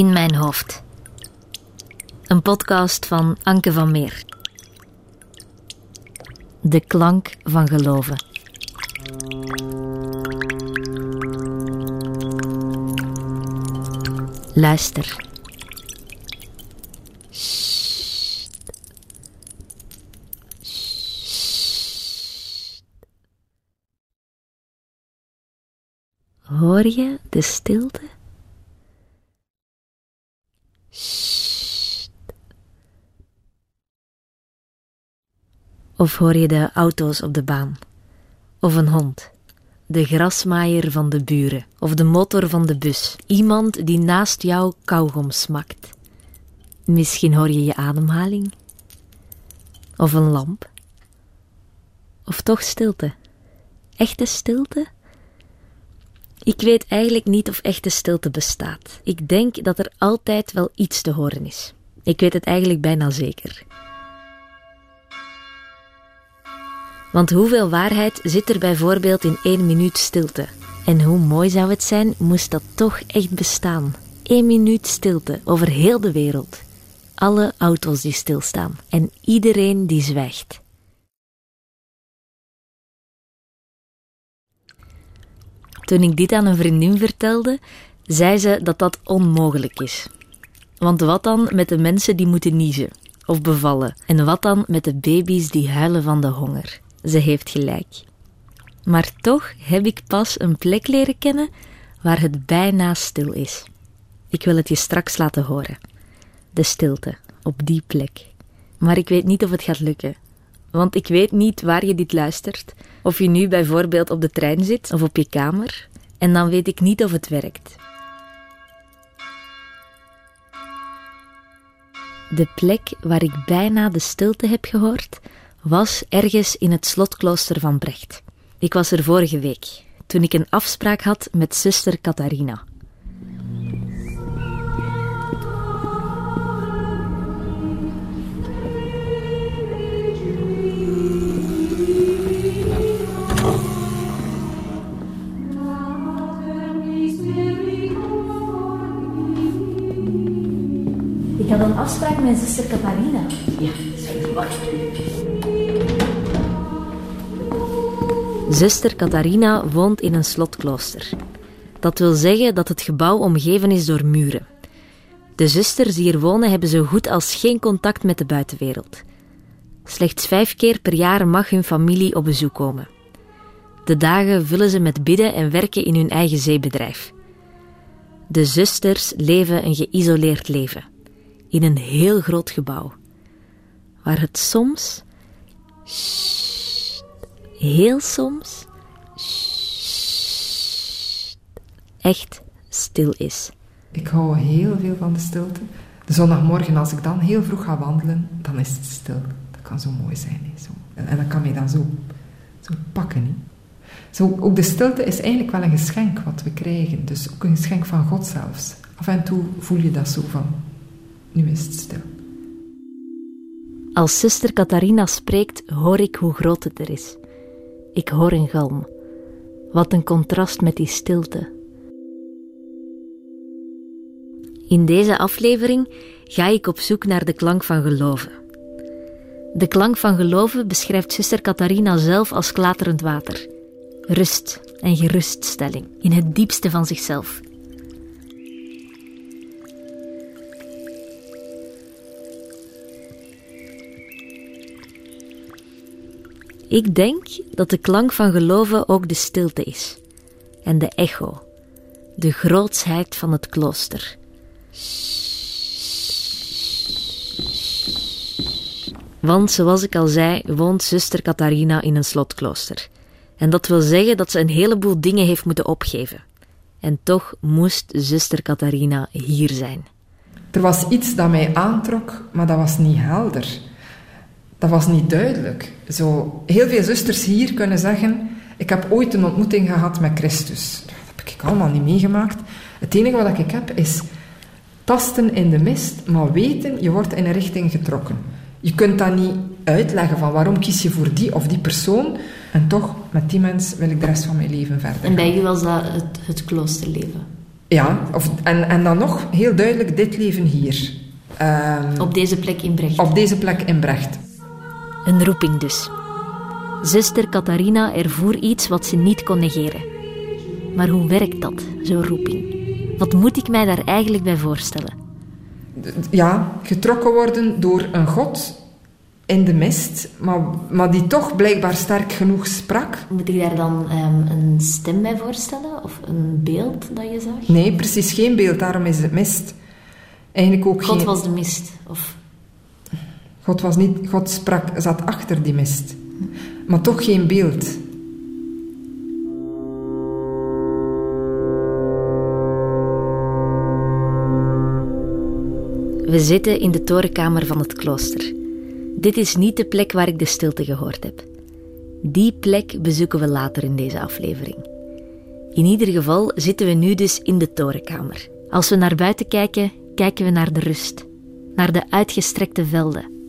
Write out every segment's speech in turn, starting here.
In mijn hoofd. Een podcast van Anke van Meer. De klank van geloven. Luister. Hoor je de stilte? Sst. Of hoor je de auto's op de baan? Of een hond? De grasmaaier van de buren? Of de motor van de bus? Iemand die naast jou kauwgom smakt? Misschien hoor je je ademhaling? Of een lamp? Of toch stilte? Echte stilte? Ik weet eigenlijk niet of echte stilte bestaat. Ik denk dat er altijd wel iets te horen is. Ik weet het eigenlijk bijna zeker. Want hoeveel waarheid zit er bijvoorbeeld in één minuut stilte? En hoe mooi zou het zijn, moest dat toch echt bestaan? Eén minuut stilte over heel de wereld. Alle auto's die stilstaan en iedereen die zwijgt. Toen ik dit aan een vriendin vertelde, zei ze dat dat onmogelijk is. Want wat dan met de mensen die moeten niezen of bevallen? En wat dan met de baby's die huilen van de honger? Ze heeft gelijk. Maar toch heb ik pas een plek leren kennen waar het bijna stil is. Ik wil het je straks laten horen. De stilte op die plek. Maar ik weet niet of het gaat lukken. Want ik weet niet waar je dit luistert. Of je nu bijvoorbeeld op de trein zit of op je kamer. En dan weet ik niet of het werkt. De plek waar ik bijna de stilte heb gehoord, was ergens in het slotklooster van Brecht. Ik was er vorige week, toen ik een afspraak had met zuster Catharina. Ik had een afspraak met zuster Catharina. Ja, wacht. Zuster Catharina woont in een slotklooster. Dat wil zeggen dat het gebouw omgeven is door muren. De zusters die hier wonen hebben zo goed als geen contact met de buitenwereld. Slechts vijf keer per jaar mag hun familie op bezoek komen. De dagen vullen ze met bidden en werken in hun eigen zeebedrijf. De zusters leven een geïsoleerd leven, in een heel groot gebouw, waar het soms, heel soms, echt stil is. Ik hou heel veel van de stilte. De zondagmorgen, als ik dan heel vroeg ga wandelen, dan is het stil. Dat kan zo mooi zijn. Hè? Zo. En, en dat kan mij dan zo, zo pakken. Hè? Zo, ook de stilte is eigenlijk wel een geschenk wat we krijgen. Dus ook een geschenk van God zelfs. Af en toe voel je dat zo van, nu is het stil. Als zuster Catharina spreekt, hoor ik hoe groot het er is. Ik hoor een galm. Wat een contrast met die stilte. In deze aflevering ga ik op zoek naar de klank van geloven. De klank van geloven beschrijft zuster Catharina zelf als klaterend water. Rust en geruststelling in het diepste van zichzelf. Ik denk dat de klank van geloven ook de stilte is. En de echo, de grootsheid van het klooster. Want zoals ik al zei, woont zuster Catharina in een slotklooster. En dat wil zeggen dat ze een heleboel dingen heeft moeten opgeven. En toch moest zuster Catharina hier zijn. Er was iets dat mij aantrok, maar dat was niet helder. Dat was niet duidelijk. Zo, heel veel zusters hier kunnen zeggen: Ik heb ooit een ontmoeting gehad met Christus. Dat heb ik allemaal niet meegemaakt. Het enige wat ik heb is tasten in de mist, maar weten, je wordt in een richting getrokken. Je kunt dat niet uitleggen van waarom kies je voor die of die persoon. En toch, met die mens wil ik de rest van mijn leven verder. En bij u was dat het, het kloosterleven? Ja, of, en, en dan nog heel duidelijk dit leven hier. Ehm, op deze plek in Brecht. Op deze plek in Brecht. Een roeping dus. Zuster Catharina ervoer iets wat ze niet kon negeren. Maar hoe werkt dat, zo'n roeping? Wat moet ik mij daar eigenlijk bij voorstellen? Ja, getrokken worden door een God in de mist, maar, maar die toch blijkbaar sterk genoeg sprak. Moet ik daar dan ehm, een stem bij voorstellen? Of een beeld dat je zag? Nee, precies geen beeld, daarom is het mist. Eigenlijk ook God was de mist? Of... God, was niet, God sprak, zat achter die mist, maar toch geen beeld. We zitten in de torenkamer van het klooster. Dit is niet de plek waar ik de stilte gehoord heb. Die plek bezoeken we later in deze aflevering. In ieder geval zitten we nu dus in de torenkamer. Als we naar buiten kijken, kijken we naar de rust, naar de uitgestrekte velden.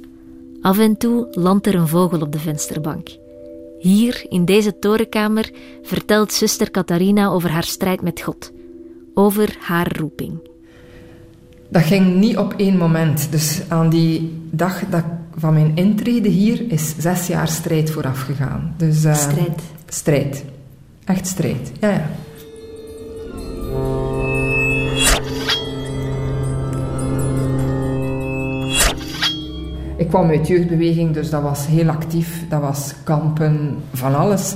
Af en toe landt er een vogel op de vensterbank. Hier, in deze torenkamer, vertelt zuster Catharina over haar strijd met God, over haar roeping. Dat ging niet op één moment. Dus aan die dag dat van mijn intrede hier is zes jaar strijd vooraf gegaan. Dus, uh, strijd? Strijd. Echt strijd, ja, ja. Kwam uit jeugdbeweging, dus dat was heel actief. Dat was kampen, van alles.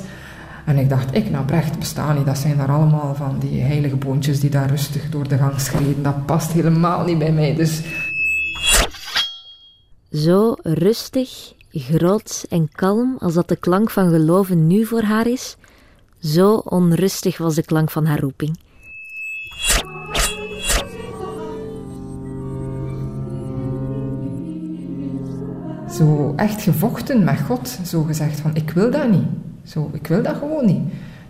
En ik dacht, ik nou Brecht bestaan niet. Dat zijn daar allemaal van die heilige boontjes die daar rustig door de gang schreden. Dat past helemaal niet bij mij. Dus... Zo rustig, groot en kalm als dat de klank van geloven nu voor haar is, zo onrustig was de klank van haar roeping. Zo echt gevochten met God, zo gezegd van ik wil dat niet. Zo, ik wil dat gewoon niet.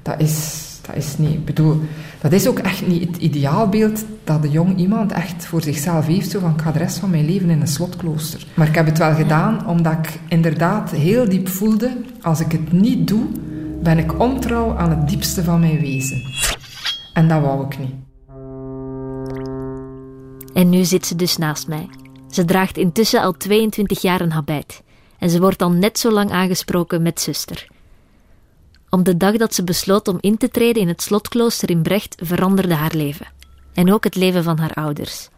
Dat is, dat is niet, ik bedoel, dat is ook echt niet het ideaalbeeld dat de jong iemand echt voor zichzelf heeft, zo van ik ga de rest van mijn leven in een slotklooster. Maar ik heb het wel gedaan, omdat ik inderdaad heel diep voelde, als ik het niet doe, ben ik ontrouw aan het diepste van mijn wezen. En dat wou ik niet. En nu zit ze dus naast mij. Ze draagt intussen al 22 jaar een habit. En ze wordt al net zo lang aangesproken met zuster. Om de dag dat ze besloot om in te treden in het slotklooster in Brecht veranderde haar leven. En ook het leven van haar ouders.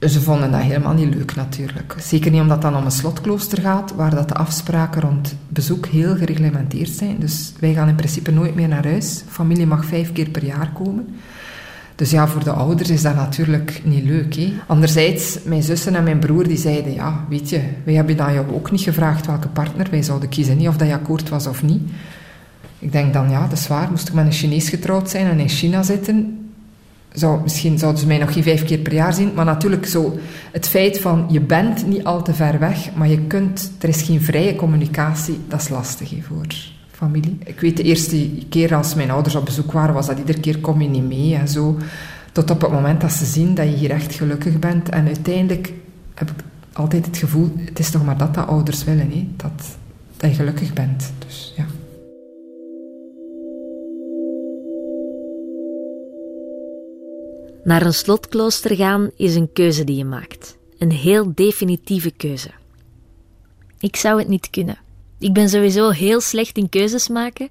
Ze vonden dat helemaal niet leuk natuurlijk. Zeker niet omdat het dan om een slotklooster gaat, waar dat de afspraken rond bezoek heel gereglementeerd zijn. Dus wij gaan in principe nooit meer naar huis. Familie mag vijf keer per jaar komen. Dus ja, voor de ouders is dat natuurlijk niet leuk. Hè? Anderzijds, mijn zussen en mijn broer die zeiden, ja, weet je, wij hebben dan jou ook niet gevraagd welke partner wij zouden kiezen, niet of dat je akkoord was of niet. Ik denk dan, ja, dat is waar. Moest ik met een Chinees getrouwd zijn en in China zitten, zou, misschien zouden ze mij nog geen vijf keer per jaar zien. Maar natuurlijk zo het feit van, je bent niet al te ver weg, maar je kunt, er is geen vrije communicatie, dat is lastig voor familie. Ik weet de eerste keer als mijn ouders op bezoek waren, was dat iedere keer kom je niet mee en zo. Tot op het moment dat ze zien dat je hier echt gelukkig bent. En uiteindelijk heb ik altijd het gevoel, het is toch maar dat dat ouders willen, hè? Dat, dat je gelukkig bent. Dus ja. Naar een slotklooster gaan is een keuze die je maakt. Een heel definitieve keuze. Ik zou het niet kunnen. Ik ben sowieso heel slecht in keuzes maken,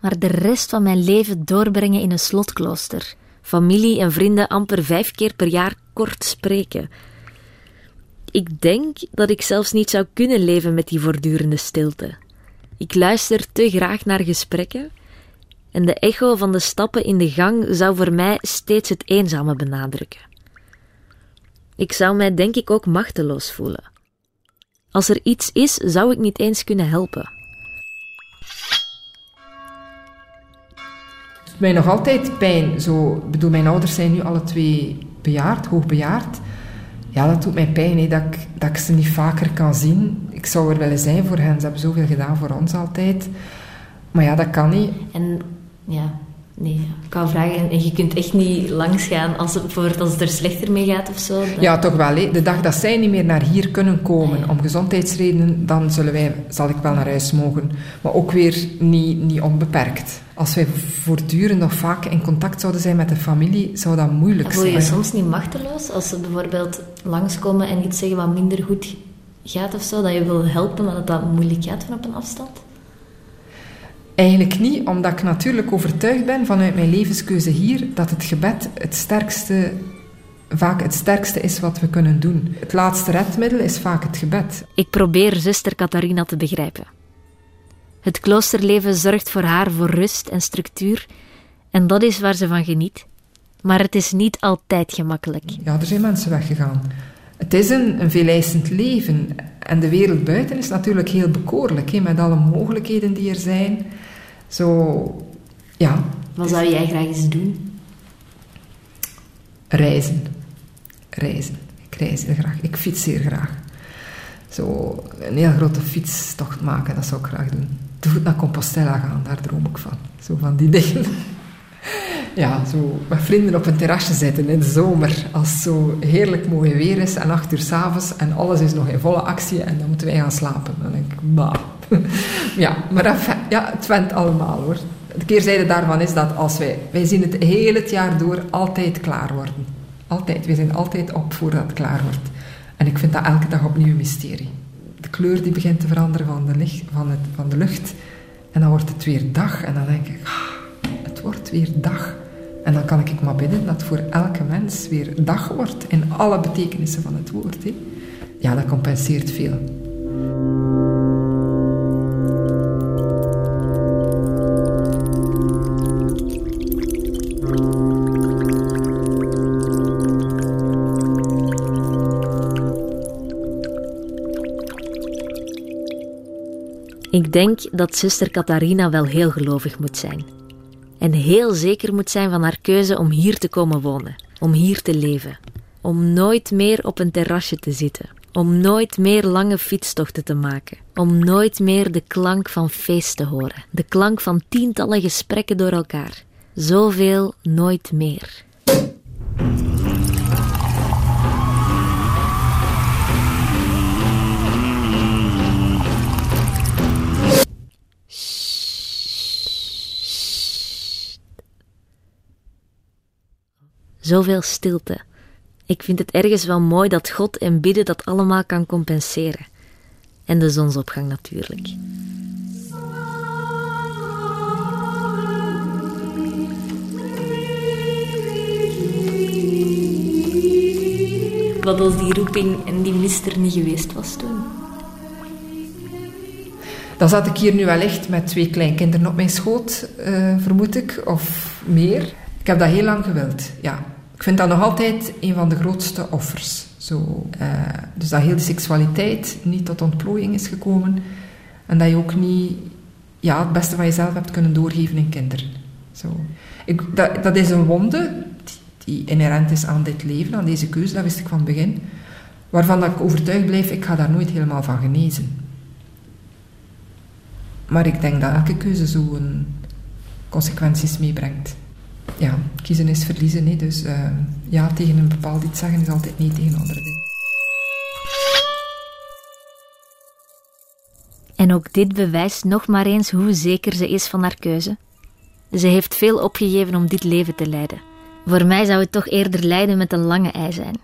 maar de rest van mijn leven doorbrengen in een slotklooster, familie en vrienden amper vijf keer per jaar kort spreken. Ik denk dat ik zelfs niet zou kunnen leven met die voortdurende stilte. Ik luister te graag naar gesprekken en de echo van de stappen in de gang zou voor mij steeds het eenzame benadrukken. Ik zou mij denk ik ook machteloos voelen. Als er iets is, zou ik niet eens kunnen helpen. Het doet mij nog altijd pijn. Zo, bedoel, mijn ouders zijn nu alle twee bejaard, hoogbejaard. Ja, dat doet mij pijn, dat, ik, dat ik ze niet vaker kan zien. Ik zou er willen zijn voor hen. Ze hebben zoveel gedaan voor ons altijd. Maar ja, dat kan niet. En ja, Nee, ik wou vragen, en je kunt echt niet langs gaan als, het, bijvoorbeeld als het er slechter mee gaat of zo? dan- Ja, toch wel. De dag dat zij niet meer naar hier kunnen komen om gezondheidsredenen, dan zullen wij, zal ik wel naar huis mogen. Maar ook weer niet, niet onbeperkt. Als wij voortdurend of vaak in contact zouden zijn met de familie, zou dat moeilijk Voel je je zijn. soms niet machteloos als ze bijvoorbeeld langskomen en iets zeggen wat minder goed gaat of zo, dat je wil helpen, maar dat dat moeilijk gaat van op een afstand? Eigenlijk niet, omdat ik natuurlijk overtuigd ben vanuit mijn levenskeuze hier dat het gebed het sterkste, vaak het sterkste is wat we kunnen doen. Het laatste redmiddel is vaak het gebed. Ik probeer zuster Catharina te begrijpen. Het kloosterleven zorgt voor haar voor rust en structuur, en dat is waar ze van geniet. Maar het is niet altijd gemakkelijk. Ja, er zijn mensen weggegaan. Het is een, een veeleisend leven. En de wereld buiten is natuurlijk heel bekoorlijk, met alle mogelijkheden die er zijn. Zo, ja, Wat zou jij graag eens doen? reizen. Reizen. Ik reis heel graag. Ik fiets zeer graag. Zo een heel grote fietstocht maken, dat zou ik graag doen. Te voet naar Compostela gaan, daar droom ik van. Zo van die dingen. Ja, zo met vrienden op een terrasje zitten in de zomer. Als het zo heerlijk mooi weer is en acht uur s'avonds en alles is nog in volle actie en dan moeten wij gaan slapen. Dan denk ik, bah. Ja, maar ja, het went allemaal hoor. De keerzijde daarvan is dat als wij... Wij zien het heel het jaar door altijd klaar worden. Altijd. Wij zijn altijd op voordat het klaar wordt. En ik vind dat elke dag opnieuw een mysterie. De kleur die begint te veranderen van de, licht, van, het, van de lucht. En dan wordt het weer dag. En dan denk ik, ah, het wordt weer dag. En dan kan ik maar bidden dat voor elke mens weer dag wordt. In alle betekenissen van het woord. Hè. Ja, dat compenseert veel. Ik denk dat zuster Catharina wel heel gelovig moet zijn. En heel zeker moet zijn van haar keuze om hier te komen wonen, om hier te leven. Om nooit meer op een terrasje te zitten. Om nooit meer lange fietstochten te maken. Om nooit meer de klank van feest te horen. De klank van tientallen gesprekken door elkaar. Zoveel nooit meer. Zoveel stilte. Ik vind het ergens wel mooi dat God en bidden dat allemaal kan compenseren. En de zonsopgang natuurlijk. Wat als die roeping en die mist er niet geweest was toen? Dan zat ik hier nu wel echt met twee kleinkinderen op mijn schoot, eh, vermoed ik, of meer. Ik heb dat heel lang gewild, ja. Ik vind dat nog altijd een van de grootste offers. Zo, eh, dus dat heel de seksualiteit niet tot ontplooiing is gekomen. En dat je ook niet ja, het beste van jezelf hebt kunnen doorgeven in kinderen. Zo. Dat, is een wonde die, inherent is aan dit leven, aan deze keuze, dat wist ik van het begin. Waarvan dat ik overtuigd blijf, ik ga daar nooit helemaal van genezen. Maar ik denk dat elke keuze zo een consequenties meebrengt. Ja, kiezen is verliezen. Hè. Dus uh, ja tegen een bepaald iets zeggen is altijd nee tegen andere dingen. En ook dit bewijst nog maar eens hoe zeker ze is van haar keuze. Ze heeft veel opgegeven om dit leven te leiden. Voor mij zou het toch eerder lijden met een lange ei zijn.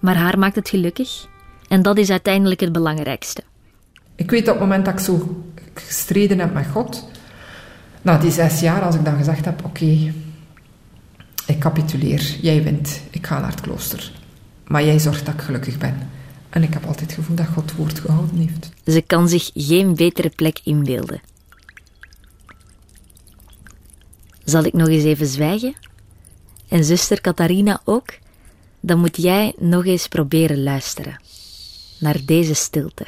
Maar haar maakt het gelukkig. En dat is uiteindelijk het belangrijkste. Ik weet op het moment dat ik zo gestreden heb met God, na die zes jaar, als ik dan gezegd heb: Oké, okay, ik capituleer, jij wint, ik ga naar het klooster. Maar jij zorgt dat ik gelukkig ben. En ik heb altijd het gevoel dat God woord gehouden heeft. Ze kan zich geen betere plek inbeelden. Zal ik nog eens even zwijgen? En zuster Catharina ook? Dan moet jij nog eens proberen luisteren naar deze stilte.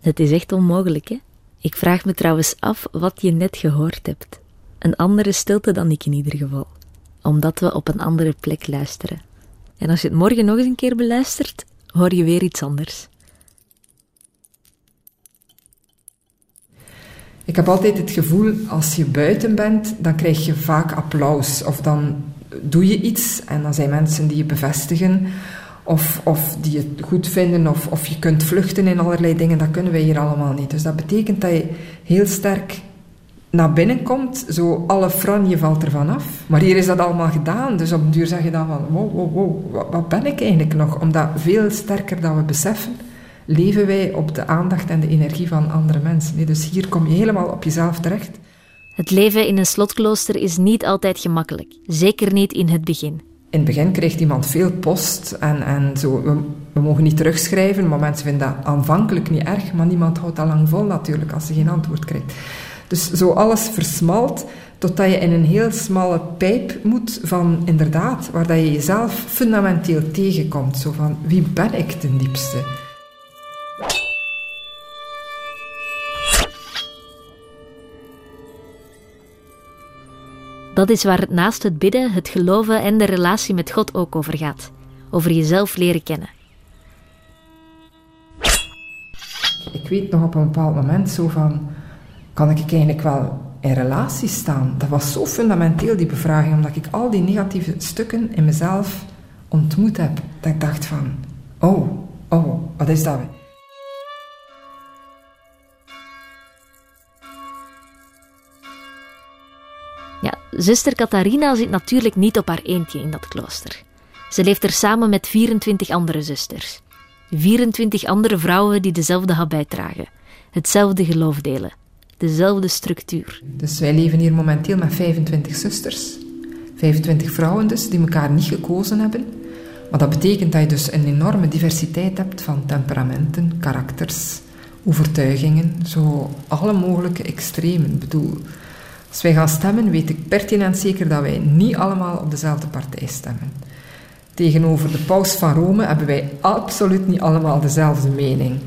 Het is echt onmogelijk, hè? Ik vraag me trouwens af wat je net gehoord hebt. Een andere stilte dan ik in ieder geval. Omdat we op een andere plek luisteren. En als je het morgen nog eens een keer beluistert, hoor je weer iets anders. Ik heb altijd het gevoel, als je buiten bent, dan krijg je vaak applaus. Of dan doe je iets en dan zijn mensen die je bevestigen. Of, of die je goed vinden, of, of je kunt vluchten in allerlei dingen. Dat kunnen wij hier allemaal niet. Dus dat betekent dat je heel sterk naar binnen komt, zo alle franje valt ervan af. Maar hier is dat allemaal gedaan, dus op een duur zeg je dan van, wow, wow, wow, wat, wat ben ik eigenlijk nog? Omdat veel sterker dan we beseffen, leven wij op de aandacht en de energie van andere mensen. Dus hier kom je helemaal op jezelf terecht. Het leven in een slotklooster is niet altijd gemakkelijk, zeker niet in het begin. In het begin krijgt iemand veel post en, en zo, we, we, mogen niet terugschrijven, maar mensen vinden dat aanvankelijk niet erg, maar niemand houdt dat lang vol natuurlijk als ze geen antwoord krijgt. Dus zo alles versmalt totdat je in een heel smalle pijp moet van inderdaad, waar dat je jezelf fundamenteel tegenkomt. Zo van, wie ben ik ten diepste? Dat is waar het naast het bidden, het geloven en de relatie met God ook over gaat. Over jezelf leren kennen. Ik weet nog op een bepaald moment zo van kan ik eigenlijk wel in relatie staan? Dat was zo fundamenteel, die bevraging, omdat ik al die negatieve stukken in mezelf ontmoet heb. Dat ik dacht van, oh, oh, wat is dat? Zuster Catharina zit natuurlijk niet op haar eentje in dat klooster. Ze leeft er samen met 24 andere zusters. 24 andere vrouwen die dezelfde habij dragen, hetzelfde geloof delen dezelfde structuur. Dus wij leven hier momenteel met 25 zusters. 25 vrouwen dus, die elkaar niet gekozen hebben. Maar dat betekent dat je dus een enorme diversiteit hebt van temperamenten, karakters, overtuigingen, zo alle mogelijke extremen. Bedoel, als wij gaan stemmen, weet ik pertinent zeker dat wij niet allemaal op dezelfde partij stemmen. Tegenover de paus van Rome hebben wij absoluut niet allemaal dezelfde mening.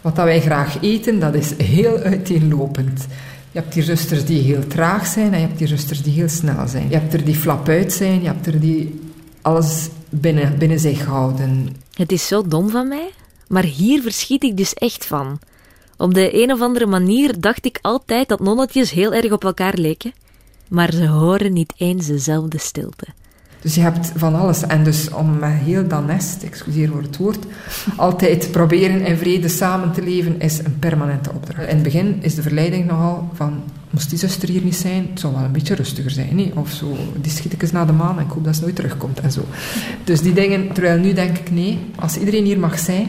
Wat dat wij graag eten, dat is heel uiteenlopend. Je hebt die zusters die heel traag zijn en je hebt die zusters die heel snel zijn. Je hebt er die flap uit zijn, je hebt er die alles binnen, binnen zich houden. Het is zo dom van mij, maar hier verschiet ik dus echt van. Op de een of andere manier dacht ik altijd dat nonnetjes heel erg op elkaar leken, maar ze horen niet eens dezelfde stilte. Dus je hebt van alles. En dus om met heel dat nest, excuseer voor het woord, altijd proberen in vrede samen te leven, is een permanente opdracht. In het begin is de verleiding nogal van, moest die zuster hier niet zijn, het zou wel een beetje rustiger zijn, niet? of zo, die schiet ik eens naar de maan en ik hoop dat ze nooit terugkomt en zo. Dus die dingen, terwijl nu denk ik, nee, als iedereen hier mag zijn,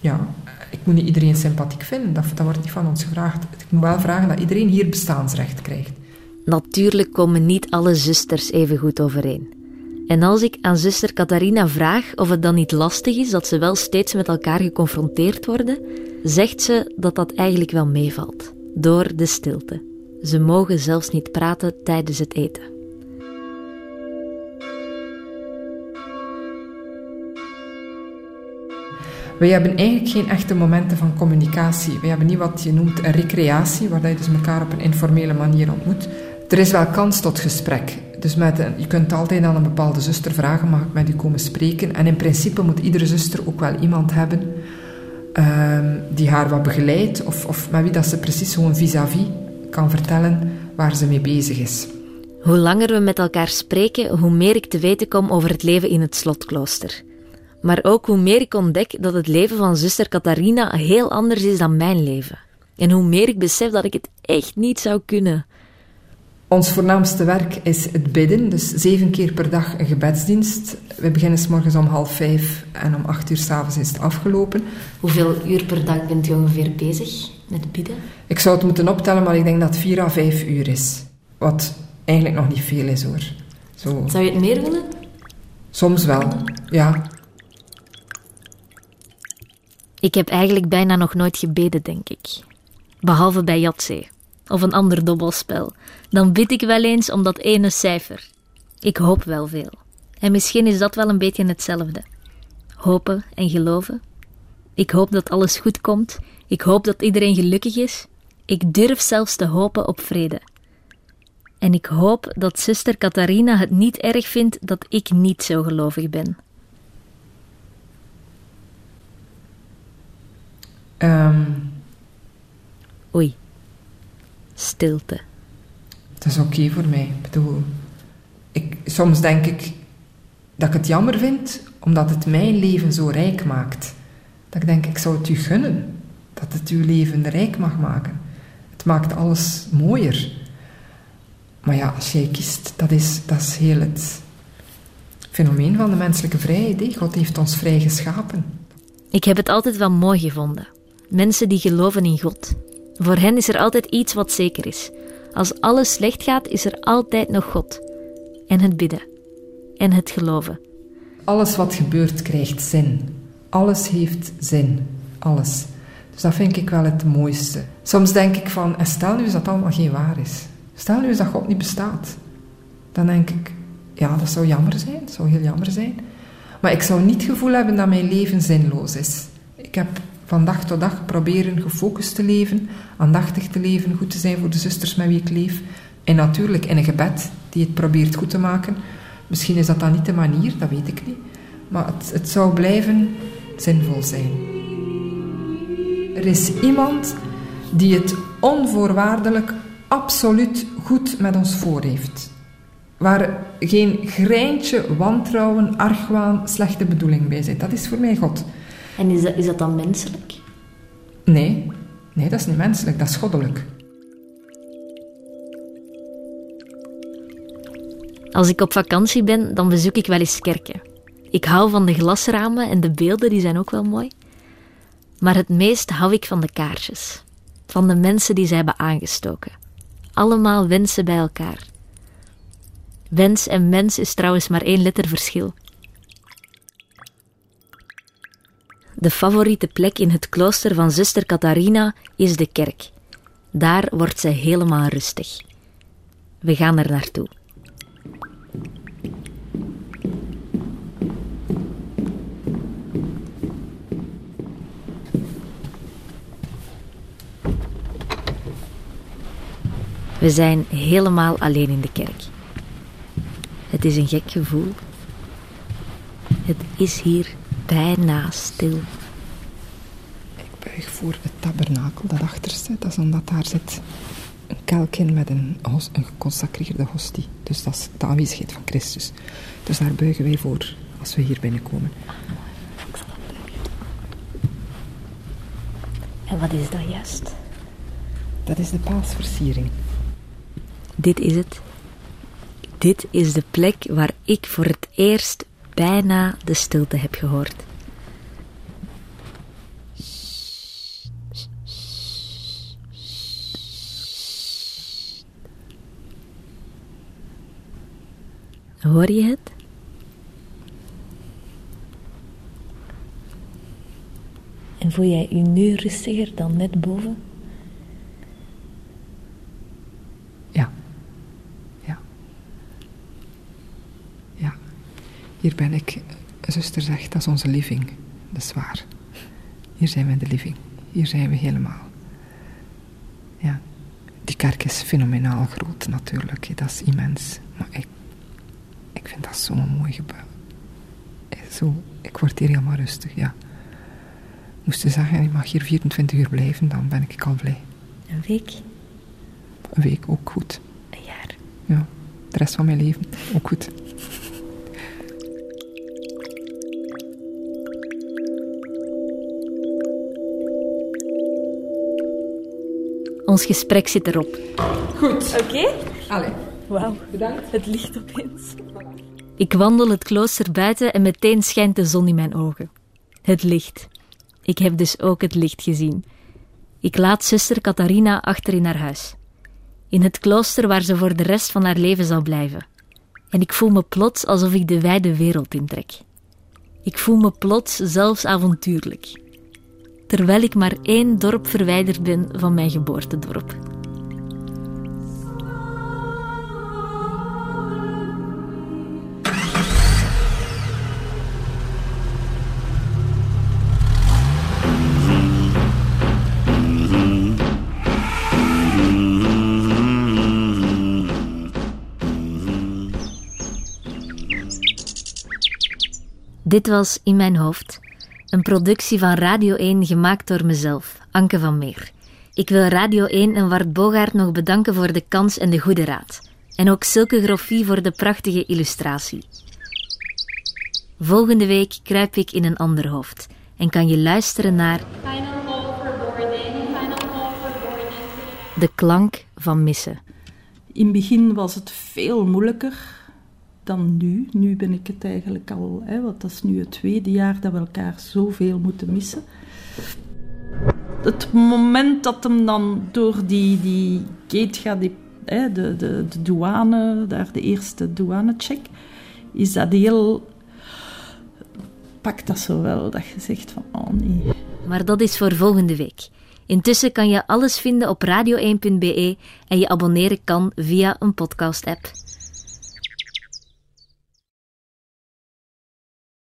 ja, ik moet niet iedereen sympathiek vinden, dat, dat wordt niet van ons gevraagd. Ik moet wel vragen dat iedereen hier bestaansrecht krijgt. Natuurlijk komen niet alle zusters even goed overeen. En als ik aan zuster Catharina vraag of het dan niet lastig is dat ze wel steeds met elkaar geconfronteerd worden, zegt ze dat dat eigenlijk wel meevalt. Door de stilte. Ze mogen zelfs niet praten tijdens het eten. Wij hebben eigenlijk geen echte momenten van communicatie. We hebben niet wat je noemt een recreatie, waar je dus elkaar op een informele manier ontmoet. Er is wel kans tot gesprek. Dus met je kunt altijd aan een bepaalde zuster vragen, mag ik met u komen spreken? En in principe moet iedere zuster ook wel iemand hebben um, die haar wat begeleidt, of, of met wie dat ze precies gewoon vis-à-vis kan vertellen waar ze mee bezig is. Hoe langer we met elkaar spreken, hoe meer ik te weten kom over het leven in het slotklooster. Maar ook hoe meer ik ontdek dat het leven van zuster Catharina heel anders is dan mijn leven. En hoe meer ik besef dat ik het echt niet zou kunnen. Ons voornaamste werk is het bidden, dus zeven keer per dag een gebedsdienst. We beginnen s morgens om half vijf en om acht uur s'avonds is het afgelopen. Hoeveel uur per dag bent u ongeveer bezig met bidden? Ik zou het moeten optellen, maar ik denk dat het vier à vijf uur is. Wat eigenlijk nog niet veel is hoor. Zo. Zou je het meer willen? Soms wel, ja. Ik heb eigenlijk bijna nog nooit gebeden, denk ik. Behalve bij Yatzee of een ander dobbelspel, dan bid ik wel eens om dat ene cijfer. Ik hoop wel veel. En misschien is dat wel een beetje hetzelfde. Hopen en geloven. Ik hoop dat alles goed komt. Ik hoop dat iedereen gelukkig is. Ik durf zelfs te hopen op vrede. En ik hoop dat zuster Catharina het niet erg vindt dat ik niet zo gelovig ben. Um. Oei. stilte. Het is oké voor mij. Ik bedoel, ik, soms denk ik dat ik het jammer vind, omdat het mijn leven zo rijk maakt. Dat ik denk, ik zou het u gunnen, dat het uw leven rijk mag maken. Het maakt alles mooier. Maar ja, als jij kiest, dat is, dat is heel het fenomeen van de menselijke vrijheid. Hè? God heeft ons vrij geschapen. Ik heb het altijd wel mooi gevonden. Mensen die geloven in God. Voor hen is er altijd iets wat zeker is. Als alles slecht gaat, is er altijd nog God. En het bidden. En het geloven. Alles wat gebeurt krijgt zin. Alles heeft zin. Alles. Dus dat vind ik wel het mooiste. Soms denk ik van, en stel nu eens dat allemaal geen waar is. Stel nu eens dat God niet bestaat. Dan denk ik, ja, dat zou jammer zijn. Dat zou heel jammer zijn. Maar ik zou niet het gevoel hebben dat mijn leven zinloos is. Ik heb van dag tot dag proberen gefocust te leven, aandachtig te leven, goed te zijn voor de zusters met wie ik leef. En natuurlijk in een gebed die het probeert goed te maken. Misschien is dat dan niet de manier, dat weet ik niet. Maar het, het zou blijven zinvol zijn. Er is iemand die het onvoorwaardelijk absoluut goed met ons voor heeft. Waar geen greintje wantrouwen, argwaan, slechte bedoeling bij zit. Dat is voor mij God. En is dat, is dat dan menselijk? Nee, nee, dat is niet menselijk, dat is goddelijk. Als ik op vakantie ben, dan bezoek ik wel eens kerken. Ik hou van de glasramen en de beelden, die zijn ook wel mooi. Maar het meest hou ik van de kaarsjes. Van de mensen die ze hebben aangestoken. Allemaal wensen bij elkaar. Wens en mens is trouwens maar één letter De favoriete plek in het klooster van zuster Catharina is de kerk. Daar wordt ze helemaal rustig. We gaan er naartoe. We zijn helemaal alleen in de kerk. Het is een gek gevoel. Het is hier bijna stil. Ik buig voor het tabernakel dat achter zit. Dat is omdat daar zit een kelk in met een, hos, een geconsacreerde hostie. Dus dat is de aanwezigheid van Christus. Dus daar buigen wij voor als we hier binnenkomen. En wat is dat juist? Dat is de paasversiering. Dit is het. Dit is de plek waar ik voor het eerst bijna de stilte heb gehoord. Hoor je het? En voel jij je nu rustiger dan net boven? Ja. Ja. Ja. Hier ben ik. Zuster zegt, dat is onze living. Dat is waar. Hier zijn we in de living. Hier zijn we helemaal. Ja. Die kerk is fenomenaal groot natuurlijk. Dat is immens. Maar ik, ik vind dat zo'n mooi gebouw. Zo, ik word hier helemaal rustig, ja. Moest je zeggen, je mag hier 24 uur blijven, dan ben ik al blij. Een week? Een week ook goed. Een jaar? Ja, de rest van mijn leven ook goed. Ons gesprek zit erop. Goed. Oké? Allee, Wauw, bedankt. het licht opeens. Ik wandel het klooster buiten en meteen schijnt de zon in mijn ogen. Het licht. Ik heb dus ook het licht gezien. Ik laat zuster Catharina achter in haar huis. In het klooster waar ze voor de rest van haar leven zal blijven. En ik voel me plots alsof ik de wijde wereld intrek. Ik voel me plots zelfs avontuurlijk. Terwijl ik maar één dorp verwijderd ben van mijn geboortedorp. Dit was In Mijn Hoofd, een productie van Radio 1 gemaakt door mezelf, Anke van Meer. Ik wil Radio 1 en Wart Bogaert nog bedanken voor de kans en de goede raad. En ook Silke Groffie voor de prachtige illustratie. Volgende week kruip ik in een ander hoofd en kan je luisteren naar Final call for boarding. Final call for boarding. de klank van missen. In het begin was het veel moeilijker dan nu. Nu ben ik het eigenlijk al, hè, want dat is nu het tweede jaar dat we elkaar zoveel moeten missen. Het moment dat hem dan door die, die gate gaat, die, hè, de, de, de douane, daar de eerste douanecheck, is dat heel... Pakt dat zo wel, dat je zegt van, oh nee, Maar dat is voor volgende week. Intussen kan je alles vinden op radio1.be en je abonneren kan via een podcast-app.